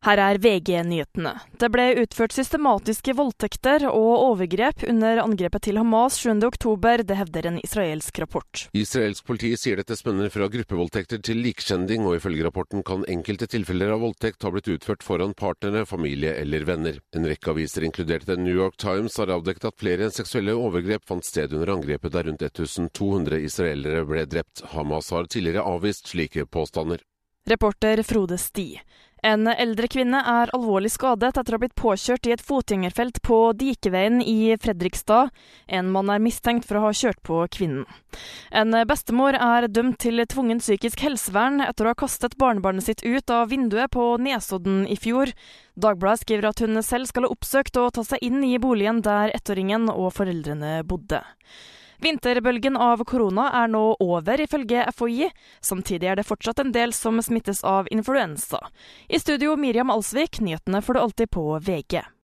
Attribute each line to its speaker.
Speaker 1: Her er VG-nyhetene. Det ble utført systematiske voldtekter og overgrep under angrepet til Hamas 7.10, det hevder en israelsk rapport.
Speaker 2: Israelsk politi sier dette spenner fra gruppevoldtekter til likskjending, og ifølge rapporten kan enkelte tilfeller av voldtekt ha blitt utført foran partnere, familie eller venner. En rekke aviser, inkludert The New York Times, har avdekket at flere seksuelle overgrep fant sted under angrepet der rundt 1200 israelere ble drept. Hamas har tidligere avvist slike påstander.
Speaker 1: Reporter Frode Sti. En eldre kvinne er alvorlig skadet etter å ha blitt påkjørt i et fotgjengerfelt på Dikeveien i Fredrikstad. En mann er mistenkt for å ha kjørt på kvinnen. En bestemor er dømt til tvungen psykisk helsevern etter å ha kastet barnebarnet sitt ut av vinduet på Nesodden i fjor. Dagbladet skriver at hun selv skal ha oppsøkt og ta seg inn i boligen der ettåringen og foreldrene bodde. Vinterbølgen av korona er nå over, ifølge FHI. Samtidig er det fortsatt en del som smittes av influensa. I studio Miriam Alsvik, nyhetene får du alltid på VG.